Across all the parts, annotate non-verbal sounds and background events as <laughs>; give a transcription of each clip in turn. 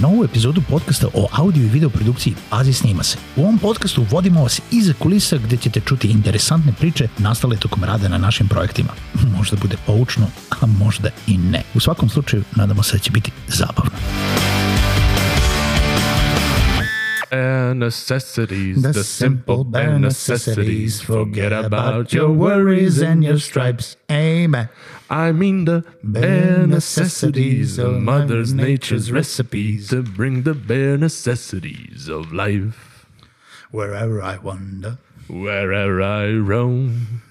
Novu epizodu podcasta o audio i video produkciji Pazi snima se. U ovom podcastu vodimo vas iza kulisa gde ćete čuti interesantne priče nastale tokom rada na našim projektima. <laughs> Možda bude poučno, a možda i ne. U svakom slučaju, nadamo se da će biti zabavno. Bare necessities, The the simple bare necessities. Forget about your worries and your stripes. Amen. I mean the bare necessities of Mother's Nature's recipes to bring the bare necessities of life Wherever I wander, wherever I roam.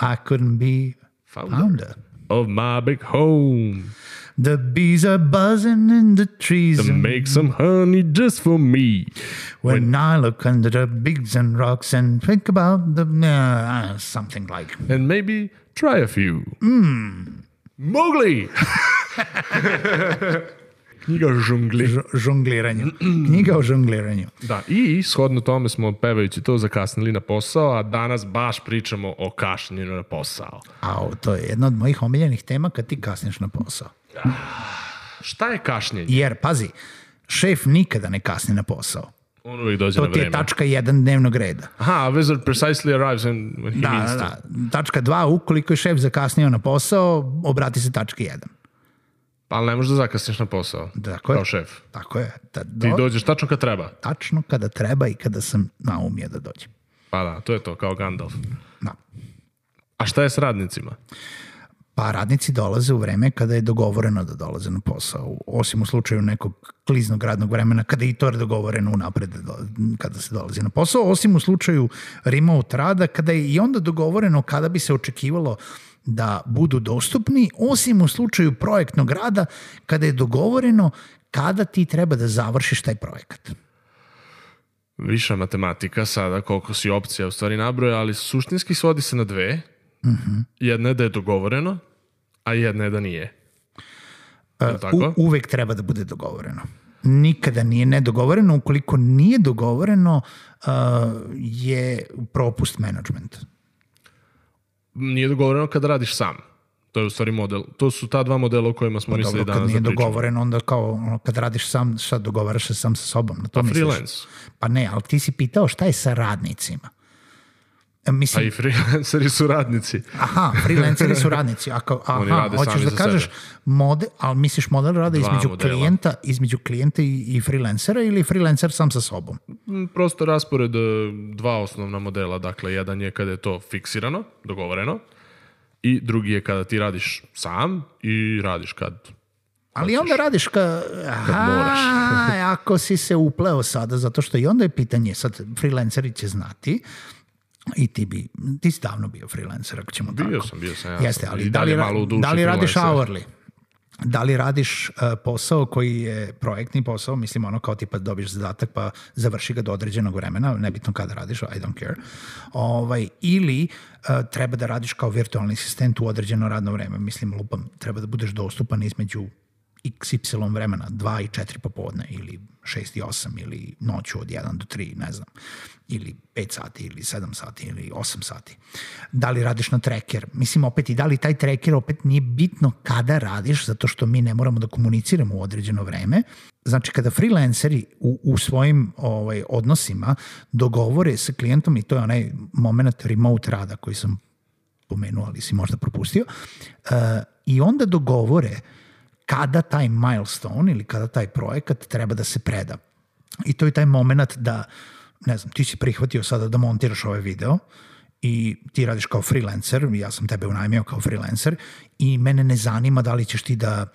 I couldn't be Founder. founder. Of my big home The bees are buzzing in the trees. to make some honey just for me. when I look under the bigs and rocks and think about the uh, something like And maybe try a few. Mowgli! <laughs> Knjiga o žongliranju. Knjiga o žongliranju. Da, i shodno tome smo pevajući to zakasnili na posao, a danas baš pričamo o kašnjenju na posao. A to je jedna od mojih omiljenih tema kad ti kasniš na posao. Šta je kašnjenje? Jer, pazi, šef nikada ne kasni na posao. On uvijek dođe To na ti je vreme. tačka jedan dnevnog reda. Aha, a wizard precisely arrives when, when he Da, means da, to. da. Tačka dva, ukoliko je šef zakasnio na posao, obrati se tački jedan. Pa ali ne možeš da zakasniš na posao. Tako je. Kao šef. Tako je. Da, Ti do, dođeš tačno kad treba. tačno kada treba i kada sam naumio da dođem. Pa da, to je to, kao Gandalf. Da. A šta je s radnicima? Pa radnici dolaze u vreme kada je dogovoreno da dolaze na posao, osim u slučaju nekog kliznog radnog vremena, kada je i to je dogovoreno unapred da kada se dolazi na posao, osim u slučaju remote rada, kada je i onda dogovoreno kada bi se očekivalo da budu dostupni, osim u slučaju projektnog rada, kada je dogovoreno kada ti treba da završiš taj projekat. Viša matematika sada, koliko si opcija u stvari nabroja, ali suštinski svodi se na dve. Jedna je da je dogovoreno, a jedna je da nije. Je li tako? U, uvek treba da bude dogovoreno. Nikada nije nedogovoreno. Ukoliko nije dogovoreno, uh, je propust management. Nije dogovoreno kada radiš sam. To je u stvari model. To su ta dva modela o kojima smo mislili Pa Dobro, kad danas nije da dogovoreno, onda kao ono, kad radiš sam, šta dogovaraš se sam sa sobom? Na to Pa misliš? freelance. Pa ne, ali ti si pitao šta je sa radnicima. E, Pa Mislim, i freelanceri su radnici. aha, freelanceri su radnici. Ako, <laughs> Oni aha, rade hoćeš da kažeš, sebe. model, ali misliš model rada Dva između modela. klijenta, između klijenta i, i freelancera ili freelancer sam sa sobom? Mm, Prosto raspored e, dva osnovna modela. Dakle, jedan je kada je to fiksirano, dogovoreno, i drugi je kada ti radiš sam i radiš kad Ali onda radiš ka... Aha, moraš. ako si se upleo sada, zato što i onda je pitanje, sad freelanceri će znati, i ti bi, ti si davno bio freelancer, ako ćemo Bio tako. sam, bio sam. Ja Jeste, ali da li, malo da li radiš hourly? Da li radiš uh, posao koji je projektni posao, mislim ono kao tipa dobiš zadatak pa završi ga do određenog vremena, nebitno kada radiš, I don't care, ovaj, ili uh, treba da radiš kao virtualni asistent u određeno radno vreme, mislim lupam, treba da budeš dostupan između XY vremena, 2 i 4 popodne ili 6 i 8 ili noću od 1 do 3, ne znam, ili 5 sati ili 7 sati ili 8 sati. Da li radiš na tracker? Mislim opet i da li taj tracker opet nije bitno kada radiš, zato što mi ne moramo da komuniciramo u određeno vreme. Znači kada freelanceri u, u svojim ovaj, odnosima dogovore sa klijentom i to je onaj moment remote rada koji sam pomenuo, ali si možda propustio, uh, i onda dogovore kada taj milestone ili kada taj projekat treba da se preda. I to je taj moment da, ne znam, ti si prihvatio sada da montiraš ovaj video i ti radiš kao freelancer, ja sam tebe unajmio kao freelancer i mene ne zanima da li ćeš ti da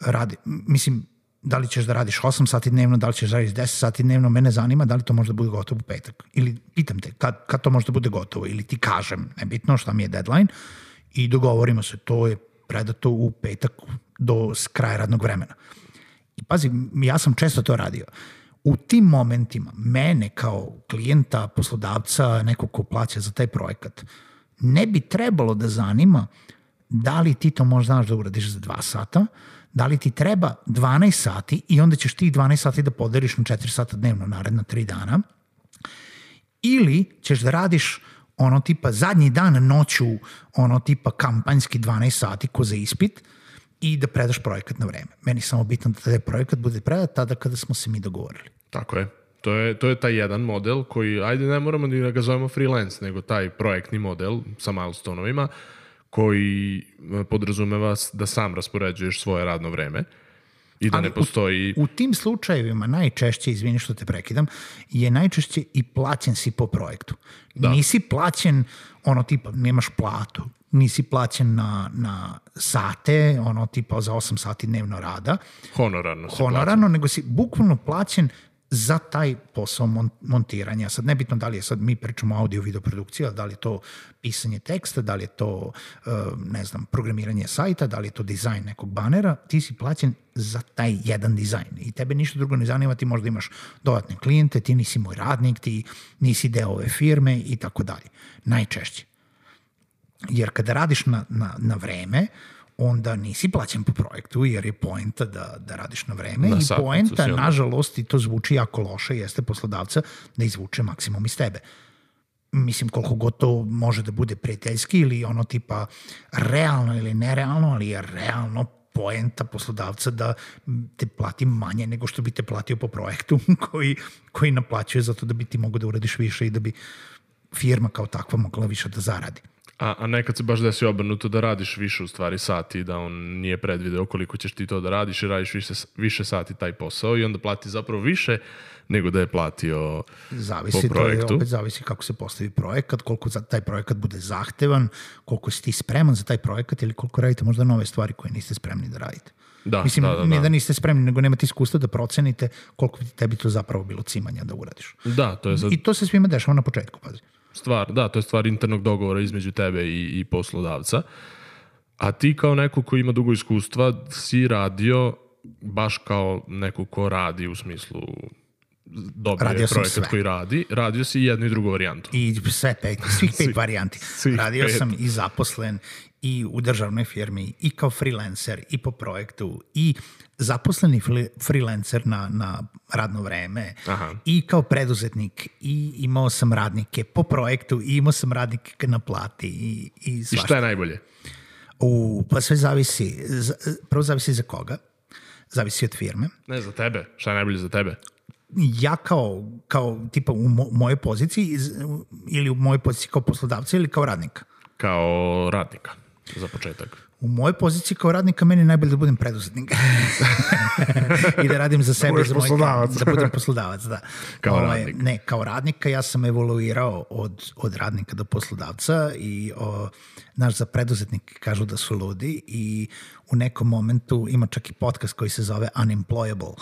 radi, mislim, da li ćeš da radiš 8 sati dnevno, da li ćeš da radiš 10 sati dnevno, mene zanima da li to može da bude gotovo u petak. Ili pitam te, kad, kad to može da bude gotovo? Ili ti kažem, nebitno šta mi je deadline, i dogovorimo se, to je predato u petak do kraja radnog vremena. I pazi, ja sam često to radio. U tim momentima mene kao klijenta, poslodavca, nekog ko plaća za taj projekat, ne bi trebalo da zanima da li ti to možeš znaš da uradiš za dva sata, da li ti treba 12 sati i onda ćeš ti 12 sati da podeliš na 4 sata dnevno naredna 3 dana, ili ćeš da radiš ono tipa zadnji dan noću, ono tipa kampanjski 12 sati ko za ispit i da predaš projekat na vreme. Meni je samo bitno da taj projekat bude predat tada kada smo se mi dogovorili. Tako je. To je, to je taj jedan model koji, ajde ne moramo da ga zovemo freelance, nego taj projektni model sa milestonovima koji e, podrazumeva da sam raspoređuješ svoje radno vreme i da Ali ne postoji... U, u tim slučajevima najčešće, izvini što te prekidam, je najčešće i plaćen si po projektu. Da. Nisi plaćen ono tipa, nemaš platu, nisi plaćen na, na sate, ono tipa za 8 sati dnevno rada, Honorarno honorarno, nego si bukvalno plaćen za taj posao mon montiranja. Sad nebitno da li je sad mi pričamo audio video produkciji, ali da li je to pisanje teksta, da li je to uh, ne znam, programiranje sajta, da li je to dizajn nekog banera, ti si plaćen za taj jedan dizajn i tebe ništa drugo ne zanima, ti možda imaš dodatne klijente, ti nisi moj radnik, ti nisi deo ove firme i tako dalje. Najčešće. Jer kada radiš na, na, na vreme, onda nisi plaćen po projektu, jer je poenta da, da radiš na vreme Na i poenta, nažalost, i to zvuči jako loše, jeste poslodavca da izvuče maksimum iz tebe. Mislim, koliko god to može da bude prijateljski ili ono tipa realno ili nerealno, ali je realno poenta poslodavca da te plati manje nego što bi te platio po projektu <laughs> koji, koji naplaćuje zato da bi ti mogo da uradiš više i da bi firma kao takva mogla više da zaradi. A, a nekad se baš desi obrnuto da radiš više u stvari sati, da on nije predvideo koliko ćeš ti to da radiš i radiš više, više sati taj posao i onda plati zapravo više nego da je platio Zavisi, po to je projektu. opet zavisi kako se postavi projekat, koliko za taj projekat bude zahtevan, koliko si ti spreman za taj projekat ili koliko radite možda nove stvari koje niste spremni da radite. Da, Mislim, da, da, ne da. da niste spremni, nego nemate iskustva da procenite koliko bi tebi to zapravo bilo cimanja da uradiš. Da, to je sad I to se svima dešava na početku, pazi. Stvar, da, to je stvar internog dogovora između tebe i, i poslodavca. A ti kao neko ko ima dugo iskustva si radio baš kao neko ko radi u smislu dobio Radio je projekat sve. koji radi, radio si i jednu i drugu varijantu. I sve pet, svih pet <laughs> varijanti. svih Radio pet. sam i zaposlen i u državnoj firmi i kao freelancer i po projektu i zaposleni freelancer na, na radno vreme Aha. i kao preduzetnik i imao sam radnike po projektu i imao sam radnike na plati i, i I svašta. šta je najbolje? U, pa sve zavisi, prvo zavisi za koga, zavisi od firme. Ne, za tebe. Šta je najbolje za tebe? ja kao, kao tipa u mo, mojoj poziciji iz- ili u mojoj poziciji kao poslodavca ili kao radnika. Kao radnika, za početak. U mojoj poziciji kao radnika meni je najbolje da budem preduzetnik. <laughs> I da radim za sebe. budeš za moj, poslodavac. Da budem poslodavac, da. <laughs> Kao Ovaj, radnik. Ne, kao radnika ja sam evoluirao od, od radnika do poslodavca i o, naš za preduzetnike kažu da su ludi i u nekom momentu ima čak i podcast koji se zove Unemployable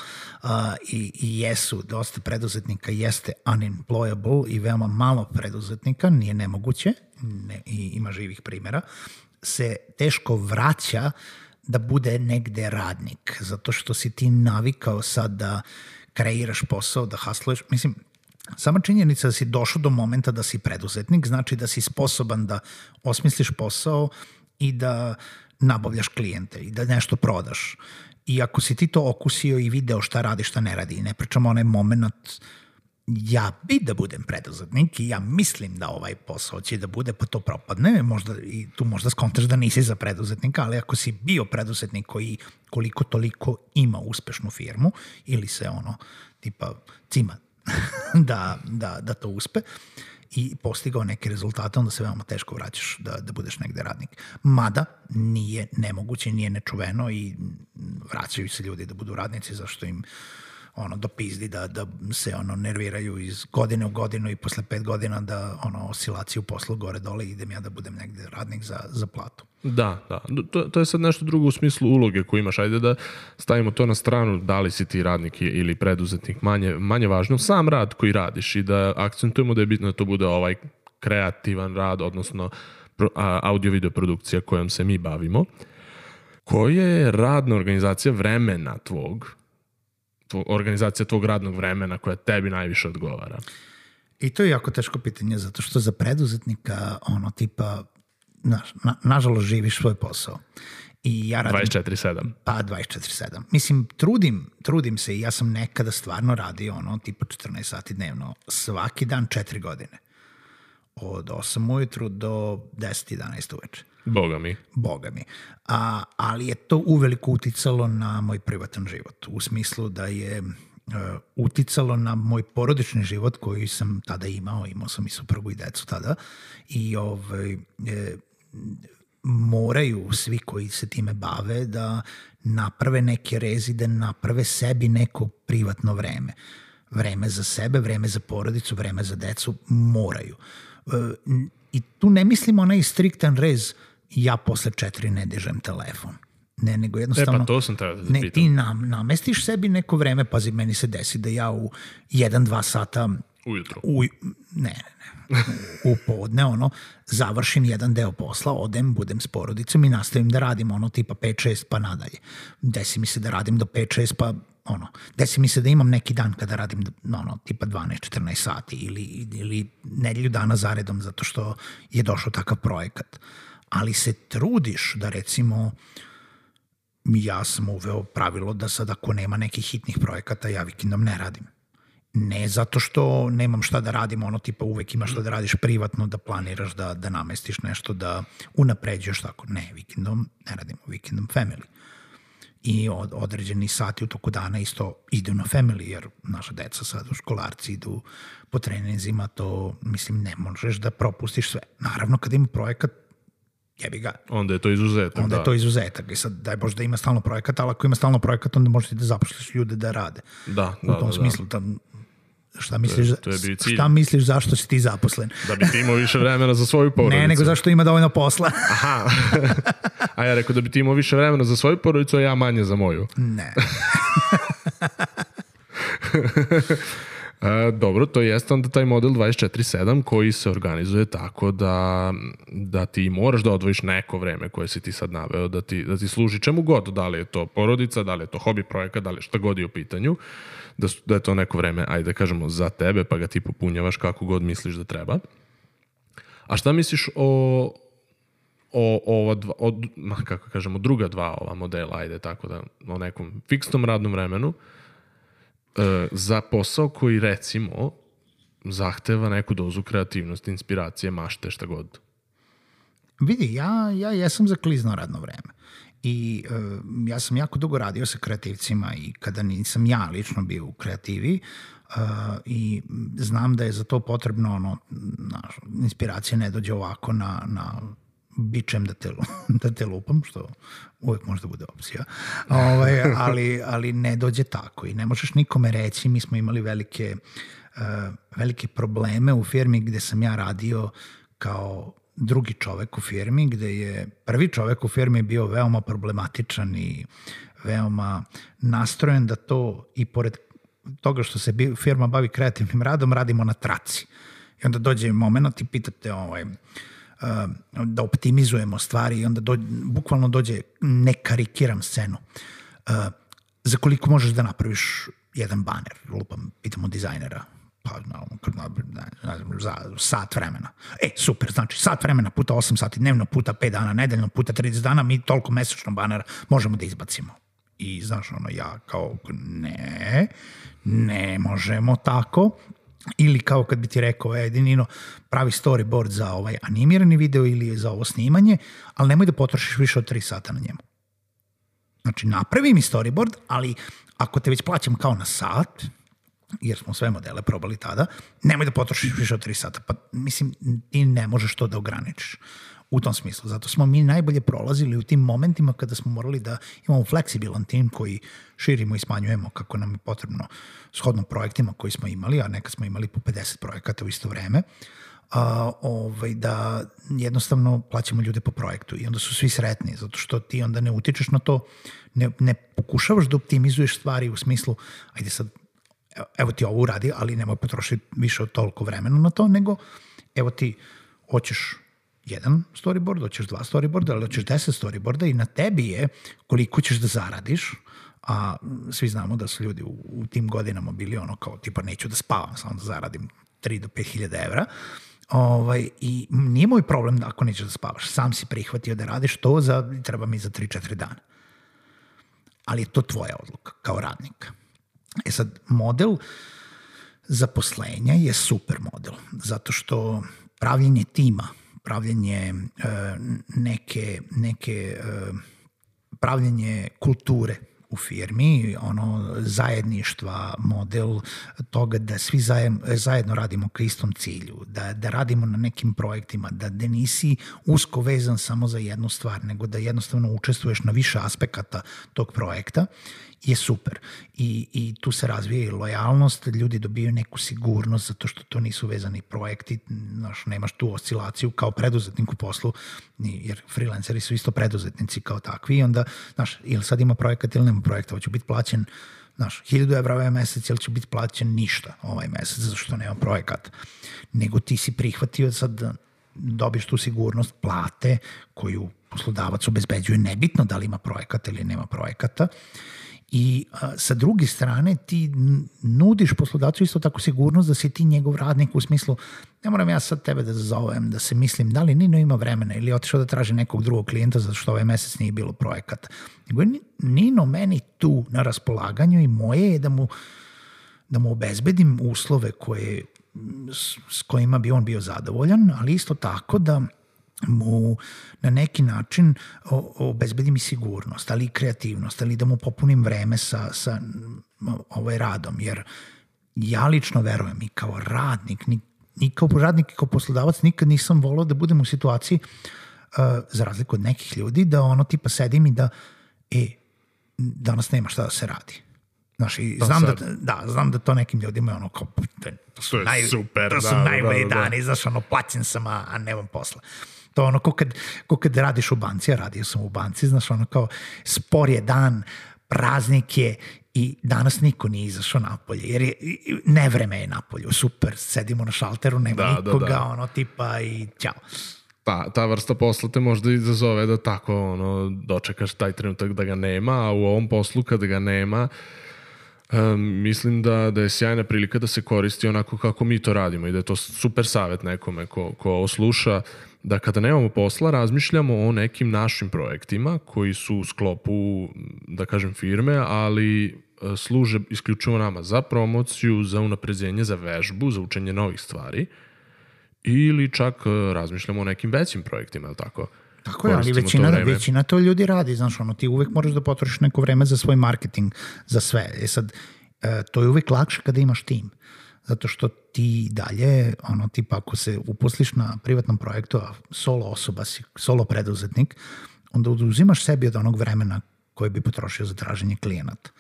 uh, i, i jesu, dosta preduzetnika jeste unemployable i veoma malo preduzetnika, nije nemoguće ne, i ima živih primjera, se teško vraća da bude negde radnik, zato što si ti navikao sad da kreiraš posao, da hasluješ. Mislim, sama činjenica da si došao do momenta da si preduzetnik, znači da si sposoban da osmisliš posao i da nabavljaš klijente i da nešto prodaš. I ako si ti to okusio i video šta radi, šta ne radi, ne pričamo onaj moment ja bi da budem preduzetnik i ja mislim da ovaj posao će da bude, pa to propadne, možda, i tu možda skontaš da nisi za preduzetnika, ali ako si bio preduzetnik koji koliko toliko ima uspešnu firmu ili se ono, tipa, cima <laughs> da, da, da to uspe i postigao neke rezultate, onda se veoma teško vraćaš da, da budeš negde radnik. Mada nije nemoguće, nije nečuveno i vraćaju se ljudi da budu radnici zašto im ono dopizdi da, da se ono nerviraju iz godine u godinu i posle pet godina da ono oscilaciju poslu gore dole idem ja da budem negde radnik za, za platu. Da, da. To, to je sad nešto drugo u smislu uloge koju imaš. Ajde da stavimo to na stranu, da li si ti radnik ili preduzetnik, manje, manje važno. Sam rad koji radiš i da akcentujemo da je bitno da to bude ovaj kreativan rad, odnosno audio-video produkcija kojom se mi bavimo. Koja je radna organizacija vremena tvog organizacija tvog radnog vremena koja tebi najviše odgovara? I to je jako teško pitanje, zato što za preduzetnika, ono, tipa, znaš, na, nažalost živiš svoj posao. I ja radim 24-7. Pa 24-7. Mislim, trudim, trudim se i ja sam nekada stvarno radio ono, tipa 14 sati dnevno, svaki dan 4 godine. Od 8 ujutru do 10-11 uveče. Boga mi. Boga mi. A, ali je to uveliko uticalo na moj privatan život. U smislu da je uh, uticalo na moj porodični život koji sam tada imao, imao sam i suprugu i decu tada i ovaj, e, moraju svi koji se time bave da naprave neke rezi, da naprave sebi neko privatno vreme. Vreme za sebe, vreme za porodicu, vreme za decu, moraju. E, I tu ne mislim onaj striktan rez ja posle četiri ne dižem telefon. Ne, nego jednostavno... E pa to sam treba da ne, pitam. ti nam, namestiš sebi neko vreme, pazi, meni se desi da ja u 1-2 sata Ujutro. u, ne, ne, ne, u podne, ono, završim jedan deo posla, odem, budem s porodicom i nastavim da radim, ono, tipa 5-6 pa nadalje. Desi mi se da radim do 5-6 pa ono, desi mi se da imam neki dan kada radim ono, tipa 12-14 sati ili, ili nedelju dana zaredom zato što je došao takav projekat. Ali se trudiš da recimo ja sam uveo pravilo da sad ako nema nekih hitnih projekata ja vikendom ne radim ne zato što nemam šta da radim, ono tipa uvek imaš šta da radiš privatno, da planiraš, da, da namestiš nešto, da unapređuješ tako. Ne, vikendom ne radimo, vikendom family. I od, određeni sati u toku dana isto idu na family, jer naša deca sad u školarci idu po treninzima, to mislim ne možeš da propustiš sve. Naravno kad ima projekat, jebi ga, Onda je to izuzetak, onda da. je to izuzetak. I sad daj Bože da ima stalno projekat, ali ako ima stalno projekat, onda možeš ti da zapošliš ljude da rade. Da, U da, tom da, da. smislu, tam, šta misliš, to je i cilj. šta misliš zašto si ti zaposlen? Da bi ti imao više vremena za svoju porodicu. Ne, nego zašto ima dovoljno posla. <laughs> Aha. a ja rekao da bi ti imao više vremena za svoju porodicu, a ja manje za moju. ne. <laughs> E, dobro, to jeste onda taj model 24-7 koji se organizuje tako da, da ti moraš da odvojiš neko vreme koje si ti sad naveo, da ti, da ti služi čemu god, da li je to porodica, da li je to hobi projekat, da li šta god je u pitanju, da, su, da je to neko vreme, ajde kažemo, za tebe, pa ga ti popunjavaš kako god misliš da treba. A šta misliš o, o ova dva, o, ma, kako kažemo, druga dva ova modela, ajde tako da, o nekom fiksnom radnom vremenu, za posao koji recimo zahteva neku dozu kreativnosti, inspiracije, mašte, šta god. Vidi, ja, ja jesam za klizno radno vreme. I uh, ja sam jako dugo radio sa kreativcima i kada nisam ja lično bio u kreativi uh, i znam da je za to potrebno ono, naš, inspiracija ne dođe ovako na, na bičem da te, <laughs> da te lupam, što uvek može da bude opcija, ovaj, <laughs> ali, ali ne dođe tako i ne možeš nikome reći, mi smo imali velike, uh, velike probleme u firmi gde sam ja radio kao drugi čovek u firmi, gde je prvi čovek u firmi bio veoma problematičan i veoma nastrojen da to i pored toga što se firma bavi kreativnim radom, radimo na traci. I onda dođe moment i pitate ovaj, uh, da optimizujemo stvari i onda dođe, bukvalno dođe, ne karikiram scenu, uh, za koliko možeš da napraviš jedan baner, lupam, pitamo dizajnera, pa ne znam, za sat vremena. E, super, znači sat vremena puta 8 sati dnevno, puta 5 dana nedeljno, puta 30 dana, mi toliko mesečno banera možemo da izbacimo. I znaš, ono, ja kao, ne, ne možemo tako. Ili kao kad bi ti rekao, e, Nino, pravi storyboard za ovaj animirani video ili za ovo snimanje, ali nemoj da potrošiš više od 3 sata na njemu. Znači, napravi mi storyboard, ali ako te već plaćam kao na sat, jer smo sve modele probali tada, nemoj da potrošiš više od 3 sata. Pa, mislim, ti ne možeš to da ograničiš u tom smislu. Zato smo mi najbolje prolazili u tim momentima kada smo morali da imamo fleksibilan tim koji širimo i smanjujemo kako nam je potrebno shodno projektima koji smo imali, a nekad smo imali po 50 projekata u isto vreme, a, ovaj, da jednostavno plaćamo ljude po projektu i onda su svi sretni, zato što ti onda ne utičeš na to, ne, ne pokušavaš da optimizuješ stvari u smislu, ajde sad, evo- evo ti ovo uradi, ali nemoj potrošiti više od toliko vremena na to, nego evo ti hoćeš jedan storyboard, hoćeš dva storyboarda, ali hoćeš deset storyboarda i na tebi je koliko ćeš da zaradiš, a svi znamo da su ljudi u, u tim godinama bili ono kao tipa neću da spavam, samo da zaradim 3 do 5 hiljada evra, Ovaj, I nije moj problem da ako nećeš da spavaš. Sam si prihvatio da radiš to, za, treba mi za 3-4 dana. Ali je to tvoja odluka kao radnika. E sad, model zaposlenja je super model, zato što pravljenje tima, pravljenje e, neke, neke e, pravljenje kulture u firmi, ono zajedništva, model toga da svi zajedno, radimo ka istom cilju, da, da radimo na nekim projektima, da, da nisi usko vezan samo za jednu stvar, nego da jednostavno učestvuješ na više aspekata tog projekta je super. I, I tu se razvija i lojalnost, ljudi dobiju neku sigurnost zato što to nisu vezani projekti, znaš, nemaš tu oscilaciju kao preduzetnik u poslu, jer freelanceri su isto preduzetnici kao takvi i onda, znaš, ili sad ima projekat ili nema projekta, hoće biti plaćen znaš, 1000 evra ovaj mesec ili će biti plaćen ništa ovaj mesec zato što nema projekat. Nego ti si prihvatio sad da dobiš tu sigurnost plate koju poslodavac obezbeđuje nebitno da li ima projekata ili nema projekata I a, sa druge strane ti nudiš poslodavcu isto tako sigurnost da si ti njegov radnik u smislu ne moram ja sad tebe da zovem, da se mislim da li Nino ima vremena ili otišao da traži nekog drugog klijenta zato što ovaj mesec nije bilo projekat. Nego je Nino meni tu na raspolaganju i moje je da mu da mu obezbedim uslove koje, s, s kojima bi on bio zadovoljan, ali isto tako da mu na neki način obezbedim i sigurnost, ali i kreativnost, ali da mu popunim vreme sa, sa ovaj radom, jer ja lično verujem i kao radnik, ni, ni kao radnik i kao poslodavac nikad nisam volao da budem u situaciji uh, za razliku od nekih ljudi, da ono tipa sedim i da e, danas nema šta da se radi. Znaš, i pa znam da, da, znam da to nekim ljudima je ono kao, to su, to naj, super, to su da, najbolji da, da, da. dani, znaš, ono, plaćen sam, a, a nemam posla. To ono, ko kad, ko kad radiš u banci, ja radio sam u banci, znaš, ono kao, spor je dan, praznik je i danas niko nije izašao napolje, jer je, nevreme je napolju, super, sedimo na šalteru, nema da, nikoga, da, da. ono, tipa i ćao. Ta, ta vrsta posla te možda izazove da tako ono, dočekaš taj trenutak da ga nema, a u ovom poslu kada ga nema, Mislim da, da je sjajna prilika da se koristi onako kako mi to radimo i da je to super savet nekome ko, ko ovo sluša, da kada nemamo posla razmišljamo o nekim našim projektima koji su u sklopu, da kažem, firme, ali e, služe isključivo nama za promociju, za unapređenje, za vežbu, za učenje novih stvari ili čak e, razmišljamo o nekim većim projektima, je li tako? Tako je, ali većina, to većina to ljudi radi, znaš, ono, ti uvek moraš da potrošiš neko vreme za svoj marketing, za sve. E sad, e, to je uvek lakše kada imaš tim. Zato što ti dalje, ono, tipa ako se uposliš na privatnom projektu, a solo osoba si, solo preduzetnik, onda uzimaš sebi od onog vremena koje bi potrošio za traženje klijenata.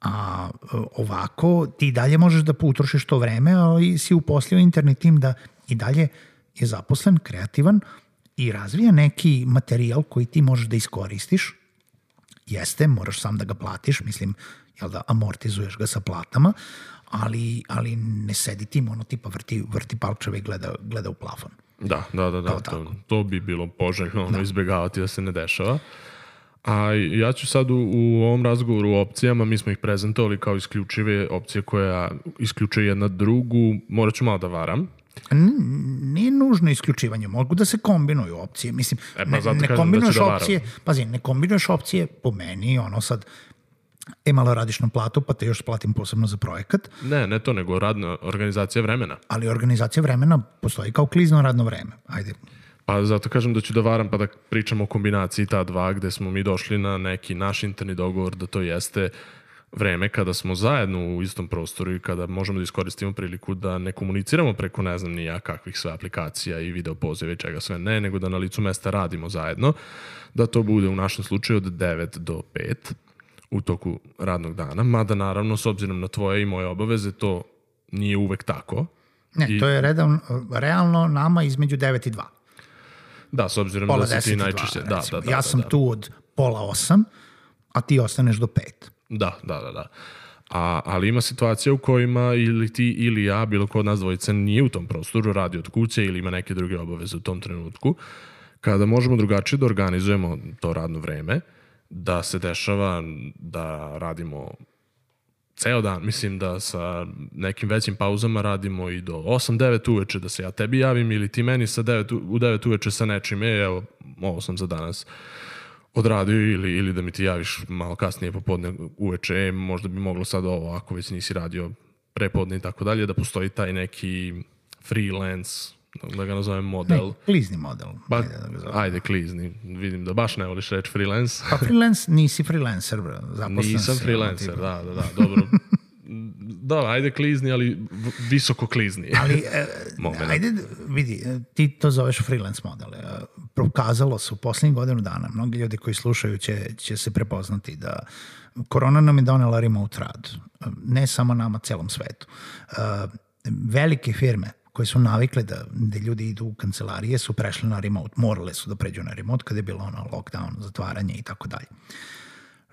A e, ovako ti dalje možeš da utrošiš to vreme, ali si uposlio interni tim da i dalje je zaposlen, kreativan, i razvija neki materijal koji ti možeš da iskoristiš, jeste, moraš sam da ga platiš, mislim, jel da, amortizuješ ga sa platama, ali, ali ne sedi tim ono tipa vrti, vrti palčeve i gleda, gleda u plafon. Da, da, da, da to, to bi bilo poželjno ono, da. izbjegavati da se ne dešava. A ja ću sad u, u ovom razgovoru o opcijama, mi smo ih prezentovali kao isključive opcije koja isključuje jedna drugu, morat ću malo da varam, nije nužno isključivanje, mogu da se kombinuju opcije. Mislim, e, pa ne, ne da kombinuješ da opcije, da pazi, ne kombinuješ opcije po meni, ono sad, e malo radiš na platu, pa te još platim posebno za projekat. Ne, ne to, nego radna organizacija vremena. Ali organizacija vremena postoji kao klizno radno vreme. Ajde, Pa zato kažem da ću da varam pa da pričamo o kombinaciji ta dva gde smo mi došli na neki naš interni dogovor da to jeste uh, vreme kada smo zajedno u istom prostoru i kada možemo da iskoristimo priliku da ne komuniciramo preko ne znam ni ja kakvih sve aplikacija i video pozive i čega sve ne, nego da na licu mesta radimo zajedno, da to bude u našem slučaju od 9 do 5 u toku radnog dana, mada naravno s obzirom na tvoje i moje obaveze to nije uvek tako. Ne, I, to je redavno, realno nama između 9 i 2. Da, s obzirom pola da si ti najčešće... Da, da, da, ja sam da, da. tu od pola 8, a ti ostaneš do 5. Da, da, da, da. A, ali ima situacija u kojima ili ti ili ja, bilo ko od nas dvojice nije u tom prostoru, radi od kuće ili ima neke druge obaveze u tom trenutku, kada možemo drugačije da organizujemo to radno vreme, da se dešava da radimo ceo dan, mislim da sa nekim većim pauzama radimo i do 8-9 uveče da se ja tebi javim ili ti meni sa 9, u 9 uveče sa nečim, e, evo, ovo sam za danas odradio ili, ili da mi ti javiš malo kasnije popodne uveče, e, možda bi moglo sad ovo, ako već nisi radio prepodne i tako dalje, da postoji taj neki freelance da ga nazovem model. Ne, klizni model. Ba, ajde, da ga ajde, klizni. Vidim da baš ne voliš reći freelance. Pa freelance, nisi freelancer, bro. Zaposlen Nisam si, freelancer, da, da, da, dobro. da, ajde klizni, ali visoko klizni. Ali, e, <laughs> ajde, vidi, ti to zoveš freelance model. E, prokazalo se u poslednjih godinu dana, mnogi ljudi koji slušaju će, će se prepoznati da korona nam je donela remote rad. Ne samo nama, celom svetu. Uh, velike firme koje su navikle da, da ljudi idu u kancelarije su prešli na remote, morale su da pređu na remote kada je bilo ono lockdown, zatvaranje i tako dalje.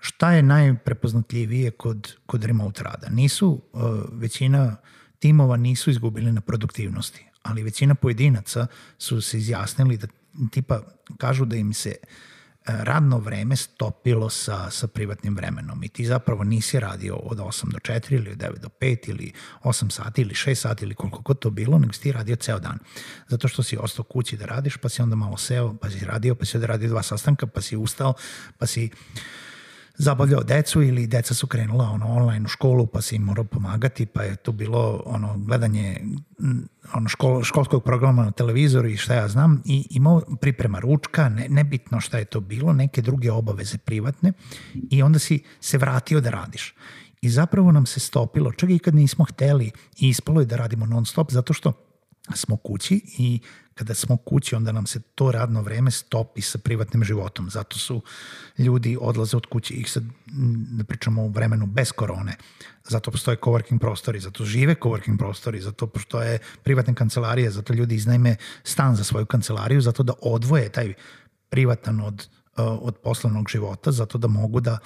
Šta je najprepoznatljivije kod, kod remote rada? Nisu, uh, većina timova nisu izgubili na produktivnosti, ali većina pojedinaca su se izjasnili da tipa kažu da im se uh, radno vreme stopilo sa, sa privatnim vremenom i ti zapravo nisi radio od 8 do 4 ili od 9 do 5 ili 8 sati ili 6 sati ili koliko god to bilo, nego si ti radio ceo dan. Zato što si ostao kući da radiš, pa si onda malo seo, pa si radio, pa si onda radio dva sastanka, pa si ustao, pa si zabavljao decu ili deca su krenula ono online u školu pa se im morao pomagati pa je to bilo ono gledanje ono škol, školskog programa na televizoru i šta ja znam i imao priprema ručka, ne, nebitno šta je to bilo, neke druge obaveze privatne i onda si se vratio da radiš. I zapravo nam se stopilo, čak i kad nismo hteli i ispalo je da radimo non stop zato što smo kući i kada smo kući onda nam se to radno vreme stopi sa privatnim životom. Zato su ljudi odlaze od kuće ih sad da pričamo o vremenu bez korone. Zato postoje coworking prostori, zato žive coworking prostori, zato postoje privatne kancelarije, zato ljudi iznajme stan za svoju kancelariju, zato da odvoje taj privatan od, od poslovnog života, zato da mogu da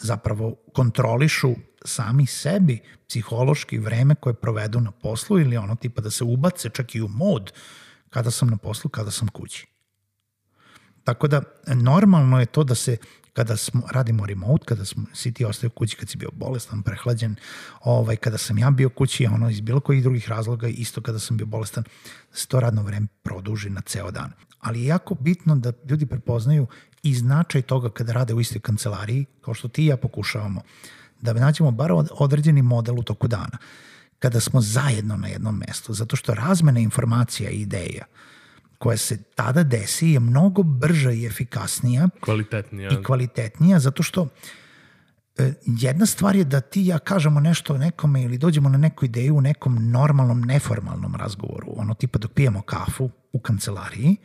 zapravo kontrolišu sami sebi psihološki vreme koje provedu na poslu ili ono tipa da se ubace čak i u mod kada sam na poslu, kada sam kući. Tako da normalno je to da se kada smo, radimo remote, kada smo, si ti ostaju kući, kad si bio bolestan, prehlađen, ovaj, kada sam ja bio kući, ono, iz bilo kojih drugih razloga, isto kada sam bio bolestan, da se to radno vreme produži na ceo dan. Ali je jako bitno da ljudi prepoznaju i značaj toga kada rade u istoj kancelariji, kao što ti i ja pokušavamo, da nađemo bar određeni model u toku dana, kada smo zajedno na jednom mestu, zato što razmena informacija i ideja koja se tada desi je mnogo brža i efikasnija kvalitetnija. i kvalitetnija, zato što e, jedna stvar je da ti ja kažemo nešto nekome ili dođemo na neku ideju u nekom normalnom, neformalnom razgovoru, ono tipa dok pijemo kafu u kancelariji,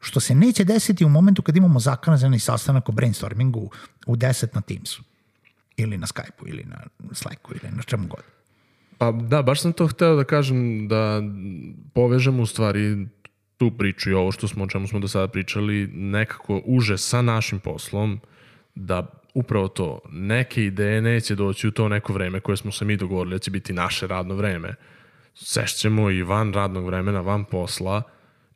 što se neće desiti u momentu kad imamo zakazani sastanak o brainstormingu u 10 na Teamsu ili na Skype-u ili na Slacku ili na čemu god. Pa da, baš sam to hteo da kažem da povežemo u stvari tu priču i ovo što smo, o čemu smo do sada pričali, nekako uže sa našim poslom, da upravo to, neke ideje neće doći u to neko vreme koje smo se mi dogovorili da će biti naše radno vreme. Sešćemo i van radnog vremena, van posla,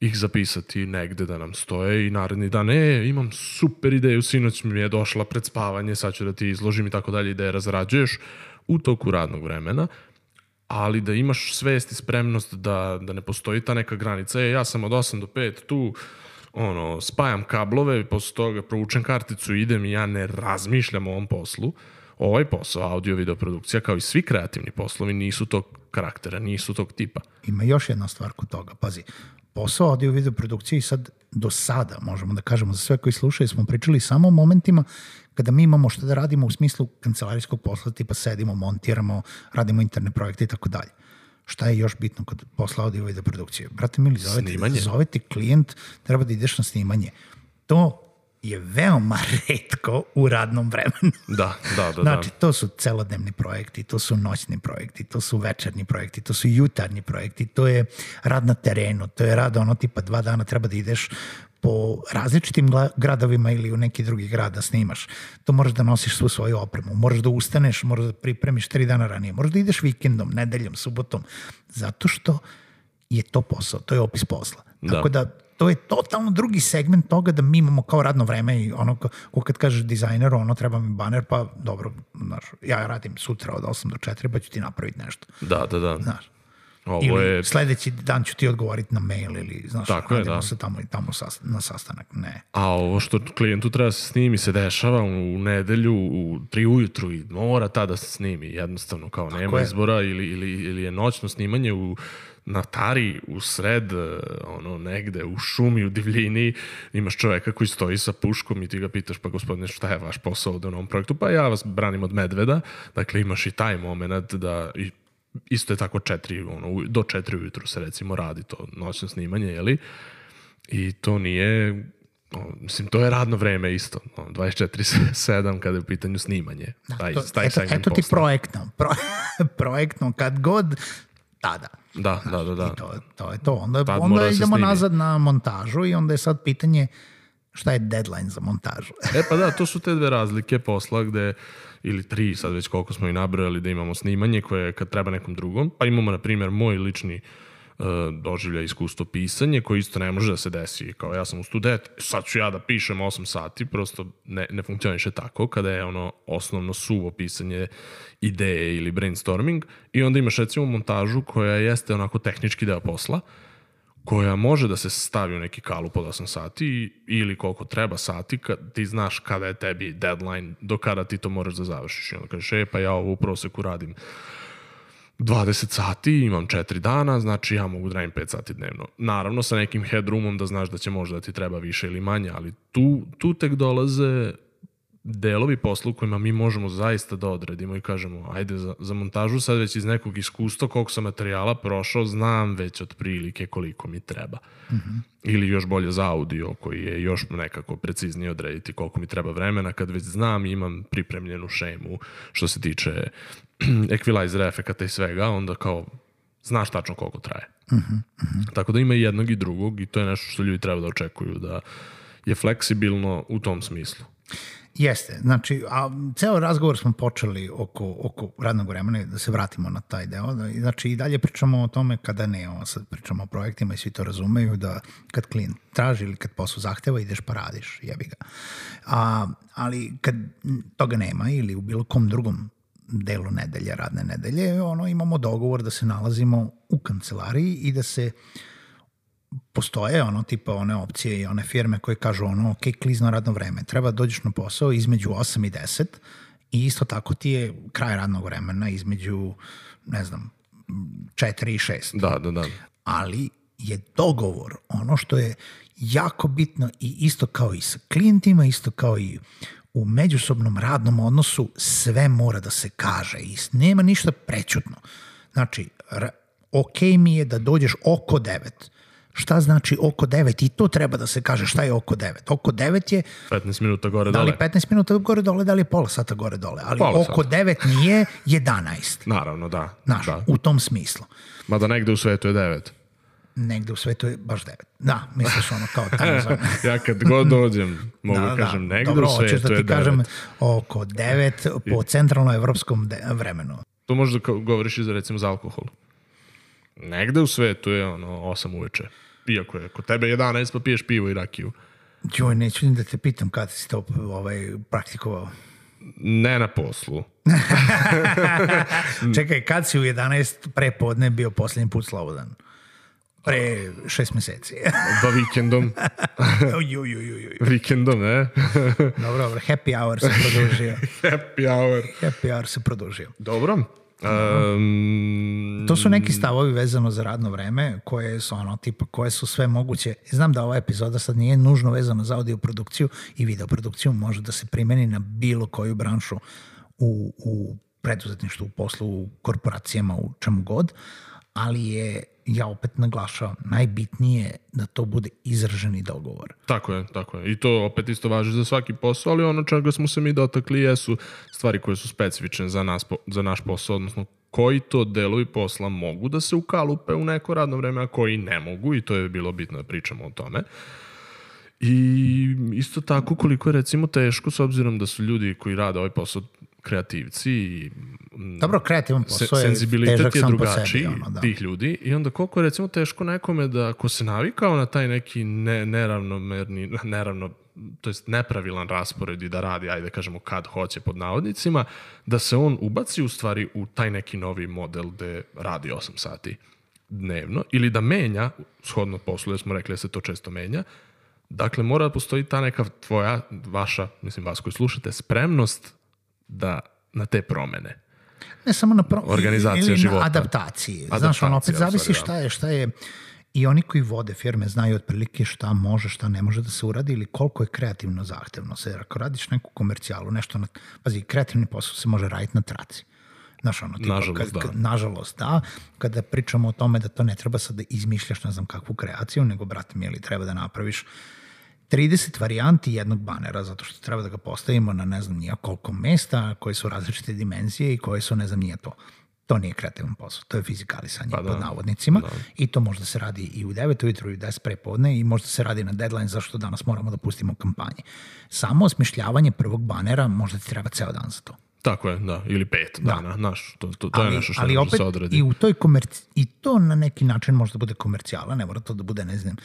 ih zapisati negde da nam stoje i naredni dan, e, imam super ideju, sinoć mi je došla pred spavanje, sad ću da ti izložim i tako dalje, ideje razrađuješ u toku radnog vremena, ali da imaš svest i spremnost da, da ne postoji ta neka granica. E, ja sam od 8 do 5 tu, ono, spajam kablove, posle toga proučem karticu, idem i ja ne razmišljam o ovom poslu. Ovaj posao, audio video produkcija, kao i svi kreativni poslovi, nisu tog karaktera, nisu tog tipa. Ima još jedna stvar kod toga, pazi, posao audio video produkcije i sad do sada, možemo da kažemo za sve koji slušaju, smo pričali samo o momentima kada mi imamo što da radimo u smislu kancelarijskog posla, tipa sedimo, montiramo, radimo interne projekte i tako dalje. Šta je još bitno kod posla audio video produkcije? Brate mili, zove ti, zove ti klijent, treba da ideš na snimanje. To je veoma <laughs> redko u radnom vremenu. Da, da, da. Znači, to su celodnevni projekti, to su noćni projekti, to su večerni projekti, to su jutarnji projekti, to je rad na terenu, to je rad ono tipa dva dana treba da ideš po različitim gradovima ili u neki drugi grad da snimaš. To moraš da nosiš svu svoju opremu, moraš da ustaneš, moraš da pripremiš tri dana ranije, moraš da ideš vikendom, nedeljom, subotom, zato što je to posao, to je opis posla. Da. Tako da to je totalno drugi segment toga da mi imamo kao radno vreme i ono, ko, kad kažeš dizajneru, ono, treba mi baner, pa dobro, znaš, ja radim sutra od 8 do 4, pa ću ti napraviti nešto, Da, da, da. znaš. Ovo Ili je... sledeći dan ću ti odgovoriti na mail ili, znaš, Tako je, radimo da. se tamo i tamo sas, na sastanak. Ne. A ovo što klijentu treba da se snimi se dešava u nedelju u tri ujutru i mora tada da se snimi. Jednostavno kao nema je. izbora ili, ili, ili je noćno snimanje u na tari u sred eh, ono negde u šumi u divljini imaš čoveka koji stoji sa puškom i ti ga pitaš pa gospodine šta je vaš posao ovde u novom projektu pa ja vas branim od medveda dakle imaš i taj moment da i isto je tako četiri, ono, do četiri ujutru se recimo radi to noćno snimanje, jeli? I to nije, mislim, to je radno vreme isto, o, 24-7 kada je u pitanju snimanje. taj, To, taj eto, eto ti posla. projektno. Pro, <laughs> projektno, kad god, tada. Da, da, da, da. I to, to je to. Onda, Tad onda da idemo nazad na montažu i onda je sad pitanje šta je deadline za montažu. E pa da, to su te dve razlike posla gde, ili tri, sad već koliko smo i nabrojali, da imamo snimanje koje kad treba nekom drugom, pa imamo, na primjer, moj lični uh, doživlja iskustvo pisanje, koji isto ne može da se desi. Kao ja sam u studet, sad ću ja da pišem 8 sati, prosto ne, ne funkcioniše tako, kada je ono osnovno suvo pisanje ideje ili brainstorming i onda imaš recimo montažu koja jeste onako tehnički deo posla, koja može da se stavi u neki kalup od 8 sati ili koliko treba sati, kad ti znaš kada je tebi deadline, do kada ti to moraš da završiš. I onda kažeš, e, pa ja ovo u proseku radim 20 sati, imam 4 dana, znači ja mogu da radim 5 sati dnevno. Naravno, sa nekim headroomom da znaš da će možda da ti treba više ili manje, ali tu, tu tek dolaze delovi posla u kojima mi možemo zaista da odredimo i kažemo, ajde, za, za montažu sad već iz nekog iskustva koliko sam materijala prošao, znam već otprilike koliko mi treba. Mm -hmm. Ili još bolje za audio, koji je još nekako preciznije odrediti koliko mi treba vremena, kad već znam imam pripremljenu šemu što se tiče <clears throat> equalizer efekata i svega, onda kao znaš tačno koliko traje. Mm -hmm. Tako da ima i jednog i drugog i to je nešto što ljudi treba da očekuju, da je fleksibilno u tom smislu. Jeste, znači, a ceo razgovor smo počeli oko, oko radnog vremena, da se vratimo na taj deo. Da, znači, i dalje pričamo o tome kada ne, ovo sad pričamo o projektima i svi to razumeju, da kad klijent traži ili kad posao zahteva, ideš pa radiš, jebi ga. A, ali kad toga nema ili u bilo kom drugom delu nedelje, radne nedelje, ono, imamo dogovor da se nalazimo u kancelariji i da se postoje ono tipa one opcije i one firme koje kažu ono ok, klizno radno vreme, treba da dođeš na posao između 8 i 10 i isto tako ti je kraj radnog vremena između ne znam 4 i 6 Da, da, da. ali je dogovor ono što je jako bitno i isto kao i sa klijentima, isto kao i u međusobnom radnom odnosu sve mora da se kaže i nema ništa prećutno. Znači, ok mi je da dođeš oko 9. Šta znači oko 9? I to treba da se kaže šta je oko 9. Oko 9 je 15 minuta gore da li dole. 15 minuta gore dole, da li pola sata gore dole. Ali Pola oko 9 nije 11. Naravno, da. Znaš, da. u tom smislu. Mada negde u svetu je 9. Negde u svetu je baš 9. Da, misliš ono kao tamo <laughs> za... ja kad god dođem, mogu da, kažem negde Dobro, u hoćeš svetu da je ti 9. kažem oko 9 po centralnoevropskom vremenu. To možda govoriš i za recimo za alkohol. Negde u svetu je ono 8 uveče. Iako je kod tebe 11 pa piješ pivo i rakiju. Joj, neću da te pitam kada si to ovaj, praktikovao. Ne na poslu. <laughs> Čekaj, kad si u 11 pre podne bio posljednji put slobodan? Pre šest meseci. Pa vikendom. ju, ju, ju, ju. vikendom, ne? Dobro, dobro, happy hour se produžio. <laughs> Happy hour. Happy hour se produžio. Dobro. Um, To su neki stavovi vezano za radno vreme koje su ono tipa koje su sve moguće. Znam da ova epizoda sad nije nužno vezana za audio produkciju i video produkciju, može da se primeni na bilo koju branšu u, u preduzetništvu, u poslu, u korporacijama, u čemu god, ali je, ja opet naglašavam, najbitnije da to bude izraženi dogovor. Tako je, tako je. I to opet isto važi za svaki posao, ali ono čega smo se mi dotakli jesu stvari koje su specifične za, nas, za naš posao, odnosno koji to delovi posla mogu da se ukalupe u neko radno vreme, a koji ne mogu i to je bilo bitno da pričamo o tome. I isto tako koliko je recimo teško s obzirom da su ljudi koji rade ovaj posao kreativci i Dobro, kreativan se, posao je senzibilitet je drugačiji sebi. Ono, da. tih ljudi i onda koliko je recimo teško nekome da ako se navikao na taj neki ne, neravnomerni, <laughs> neravno, to jest nepravilan raspored i da radi, ajde da kažemo kad hoće pod navodnicima, da se on ubaci u stvari u taj neki novi model gde radi 8 sati dnevno ili da menja, shodno poslu, jer smo rekli da se to često menja, dakle mora da postoji ta neka tvoja, vaša, mislim vas koji slušate, spremnost da na te promene. Ne samo na pro... Organizacija ili života. na adaptaciji. Znaš, ono opet zavisi stvari, šta je, šta je i oni koji vode firme znaju otprilike šta može, šta ne može da se uradi ili koliko je kreativno zahtevno. Jer ako radiš neku komercijalu, nešto na... Pazi, kreativni posao se može raditi na traci. Znaš, ono, tipa, Nažalost, kad, da. kad, nažalost, da. Kada pričamo o tome da to ne treba sad da izmišljaš ne znam kakvu kreaciju, nego, brate mi, ili treba da napraviš 30 varijanti jednog banera, zato što treba da ga postavimo na ne znam nija koliko mesta, koje su različite dimenzije i koje su ne znam nije to. To nije kreativan posao, to je fizikalisanje pa da. pod navodnicima da. i to možda se radi i u 9 ujutru i u 10 prepodne i možda se radi na deadline zašto danas moramo da pustimo kampanje. Samo osmišljavanje prvog banera možda ti treba ceo dan za to. Tako je, da, ili pet dana, znaš, to, to, to je nešto što ali ne može opet se odradi. i u toj komerci i to na neki način može da bude komercijala, ne mora to da bude ne znam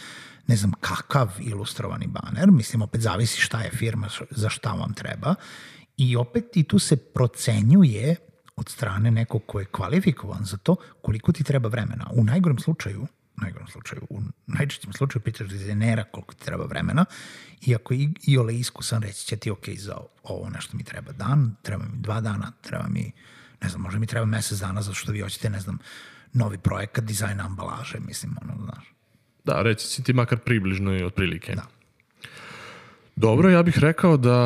ne znam kakav ilustrovani baner, mislim opet zavisi šta je firma, za šta vam treba i opet i tu se procenjuje od strane nekog ko je kvalifikovan za to koliko ti treba vremena. U najgorem slučaju u najgorem slučaju, u najčešćem slučaju pitaš dizajnera koliko ti treba vremena i ako je i, i ole iskusan reći će ti ok, za ovo nešto mi treba dan, treba mi dva dana, treba mi, ne znam, možda mi treba mesec dana zato što vi hoćete, ne znam, novi projekat dizajna ambalaže, mislim, ono, znaš. Da, reći si ti makar približno i otprilike. Da. Dobro, ja bih rekao da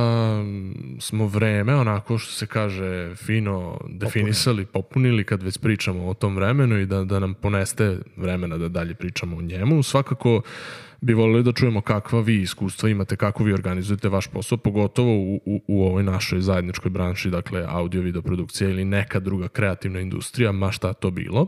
smo vreme, onako što se kaže, fino definisali, popunili kad već pričamo o tom vremenu i da, da nam poneste vremena da dalje pričamo o njemu. Svakako bi volili da čujemo kakva vi iskustva imate, kako vi organizujete vaš posao, pogotovo u, u, u ovoj našoj zajedničkoj branši, dakle audio video produkcija ili neka druga kreativna industrija, ma šta to bilo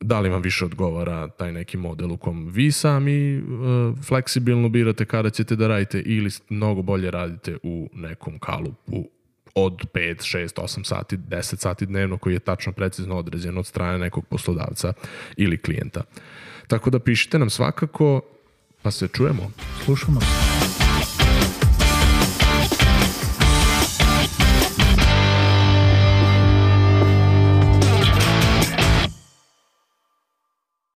da li vam više odgovara taj neki model u kom vi sami uh, fleksibilno birate kada ćete da radite ili mnogo bolje radite u nekom kalupu od 5, 6, 8 sati, 10 sati dnevno koji je tačno precizno određen od strane nekog poslodavca ili klijenta. Tako da pišite nam svakako, pa se čujemo. Slušamo se.